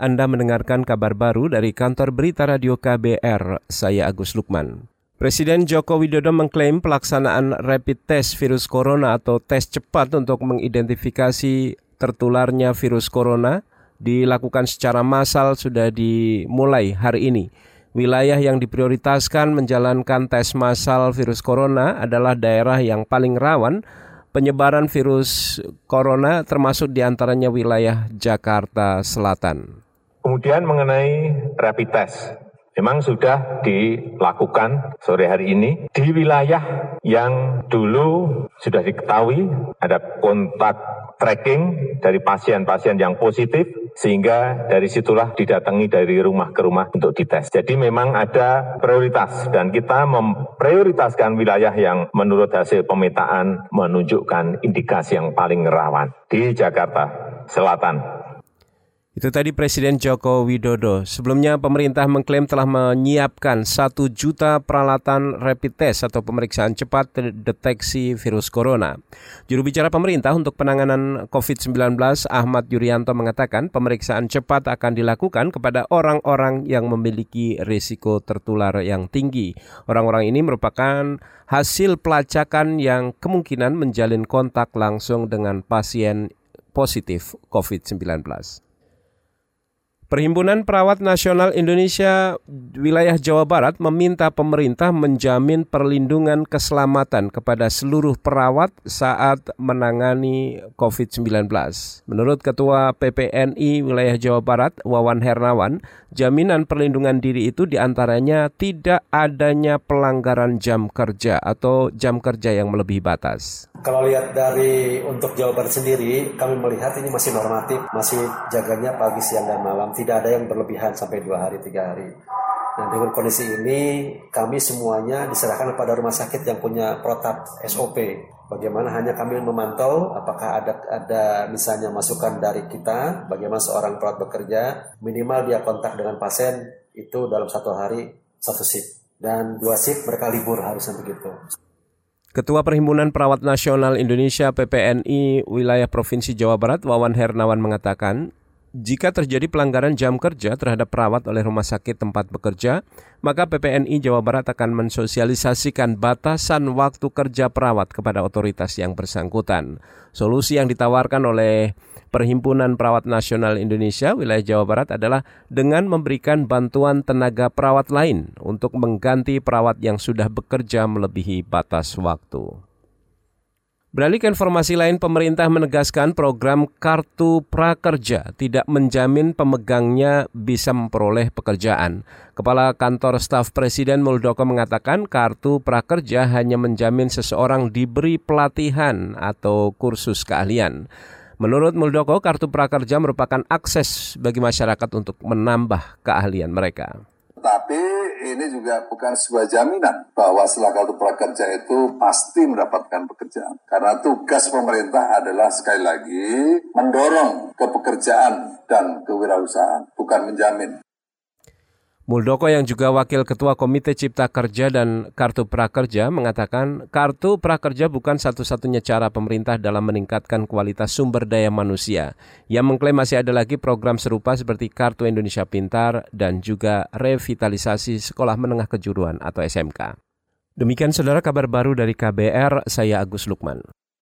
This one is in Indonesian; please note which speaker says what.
Speaker 1: Anda mendengarkan kabar baru dari kantor berita radio KBR. Saya Agus Lukman. Presiden Joko Widodo mengklaim pelaksanaan rapid test virus corona atau tes cepat untuk mengidentifikasi tertularnya virus corona dilakukan secara massal sudah dimulai hari ini. Wilayah yang diprioritaskan menjalankan tes massal virus corona adalah daerah yang paling rawan penyebaran virus corona termasuk di antaranya wilayah Jakarta Selatan.
Speaker 2: Kemudian mengenai rapid test, memang sudah dilakukan sore hari ini di wilayah yang dulu sudah diketahui ada kontak tracking dari pasien-pasien yang positif sehingga dari situlah didatangi dari rumah ke rumah untuk dites. Jadi memang ada prioritas dan kita memprioritaskan wilayah yang menurut hasil pemetaan menunjukkan indikasi yang paling rawan di Jakarta Selatan,
Speaker 1: itu tadi Presiden Joko Widodo. Sebelumnya pemerintah mengklaim telah menyiapkan satu juta peralatan rapid test atau pemeriksaan cepat deteksi virus corona. Juru bicara pemerintah untuk penanganan COVID-19 Ahmad Yuryanto mengatakan pemeriksaan cepat akan dilakukan kepada orang-orang yang memiliki risiko tertular yang tinggi. Orang-orang ini merupakan hasil pelacakan yang kemungkinan menjalin kontak langsung dengan pasien positif COVID-19. Perhimpunan Perawat Nasional Indonesia wilayah Jawa Barat meminta pemerintah menjamin perlindungan keselamatan kepada seluruh perawat saat menangani COVID-19. Menurut Ketua PPNI wilayah Jawa Barat, Wawan Hernawan, jaminan perlindungan diri itu di antaranya tidak adanya pelanggaran jam kerja atau jam kerja yang melebihi batas.
Speaker 3: Kalau lihat dari untuk Jawa Barat sendiri, kami melihat ini masih normatif, masih jaganya pagi, siang, dan malam. Tidak ada yang berlebihan sampai dua hari, tiga hari. Nah dengan kondisi ini, kami semuanya diserahkan kepada rumah sakit yang punya protap SOP. Bagaimana hanya kami memantau apakah ada ada misalnya masukan dari kita, bagaimana seorang perawat bekerja, minimal dia kontak dengan pasien itu dalam satu hari satu shift dan dua shift mereka libur harusnya begitu.
Speaker 1: Ketua Perhimpunan Perawat Nasional Indonesia PPNI Wilayah Provinsi Jawa Barat Wawan Hernawan mengatakan, jika terjadi pelanggaran jam kerja terhadap perawat oleh rumah sakit tempat bekerja, maka PPNI Jawa Barat akan mensosialisasikan batasan waktu kerja perawat kepada otoritas yang bersangkutan. Solusi yang ditawarkan oleh Perhimpunan Perawat Nasional Indonesia wilayah Jawa Barat adalah dengan memberikan bantuan tenaga perawat lain untuk mengganti perawat yang sudah bekerja melebihi batas waktu. Beralih ke informasi lain, pemerintah menegaskan program Kartu Prakerja tidak menjamin pemegangnya bisa memperoleh pekerjaan. Kepala Kantor Staf Presiden Muldoko mengatakan Kartu Prakerja hanya menjamin seseorang diberi pelatihan atau kursus keahlian. Menurut Muldoko, kartu prakerja merupakan akses bagi masyarakat untuk menambah keahlian mereka.
Speaker 4: Ini juga bukan sebuah jaminan bahwa setelah kartu prakerja itu pasti mendapatkan pekerjaan. Karena tugas pemerintah adalah sekali lagi mendorong kepekerjaan dan kewirausahaan, bukan menjamin.
Speaker 1: Muldoko yang juga Wakil Ketua Komite Cipta Kerja dan Kartu Prakerja mengatakan Kartu Prakerja bukan satu-satunya cara pemerintah dalam meningkatkan kualitas sumber daya manusia. Ia mengklaim masih ada lagi program serupa seperti Kartu Indonesia Pintar dan juga revitalisasi sekolah menengah kejuruan atau SMK. Demikian saudara kabar baru dari KBR, saya Agus Lukman.